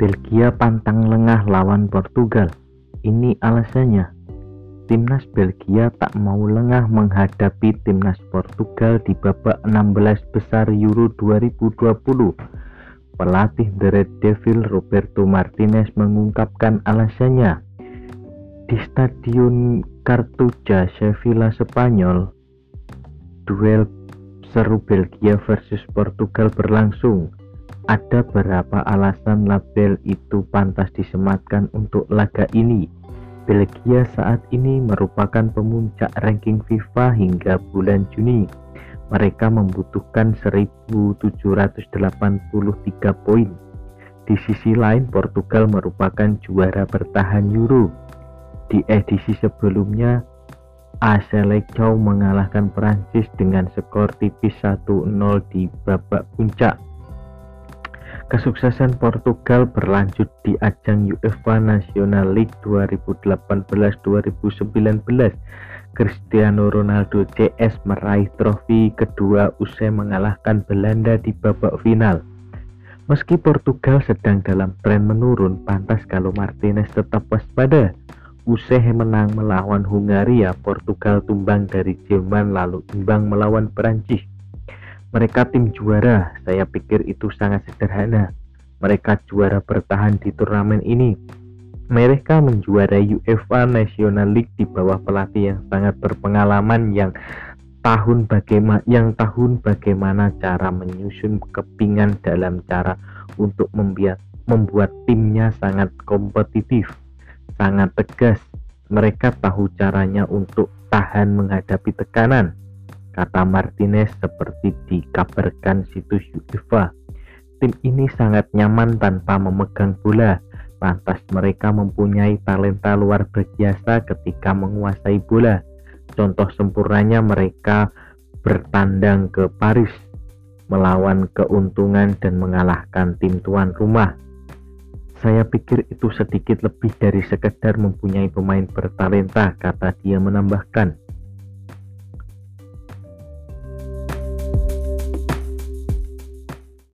Belgia pantang lengah lawan Portugal. Ini alasannya. Timnas Belgia tak mau lengah menghadapi timnas Portugal di babak 16 besar Euro 2020. Pelatih The Red Devil Roberto Martinez mengungkapkan alasannya. Di Stadion Cartuja Sevilla Spanyol, duel seru Belgia versus Portugal berlangsung. Ada beberapa alasan label itu pantas disematkan untuk laga ini Belgia saat ini merupakan pemuncak ranking FIFA hingga bulan Juni. Mereka membutuhkan 1783 poin. Di sisi lain, Portugal merupakan juara bertahan Euro. Di edisi sebelumnya, AC mengalahkan Prancis dengan skor tipis 1-0 di babak puncak. Kesuksesan Portugal berlanjut di ajang UEFA National League 2018-2019. Cristiano Ronaldo CS meraih trofi kedua usai mengalahkan Belanda di babak final. Meski Portugal sedang dalam tren menurun, pantas kalau Martinez tetap waspada. Usai menang melawan Hungaria, Portugal tumbang dari Jerman lalu imbang melawan Perancis. Mereka tim juara, saya pikir itu sangat sederhana. Mereka juara bertahan di turnamen ini. Mereka menjuarai UEFA National League di bawah pelatih yang sangat berpengalaman yang tahun bagaimana yang tahun bagaimana cara menyusun kepingan dalam cara untuk membuat membuat timnya sangat kompetitif, sangat tegas. Mereka tahu caranya untuk tahan menghadapi tekanan kata Martinez seperti dikabarkan situs UEFA. Tim ini sangat nyaman tanpa memegang bola, lantas mereka mempunyai talenta luar biasa ketika menguasai bola. Contoh sempurnanya mereka bertandang ke Paris, melawan keuntungan dan mengalahkan tim tuan rumah. Saya pikir itu sedikit lebih dari sekedar mempunyai pemain bertalenta, kata dia menambahkan.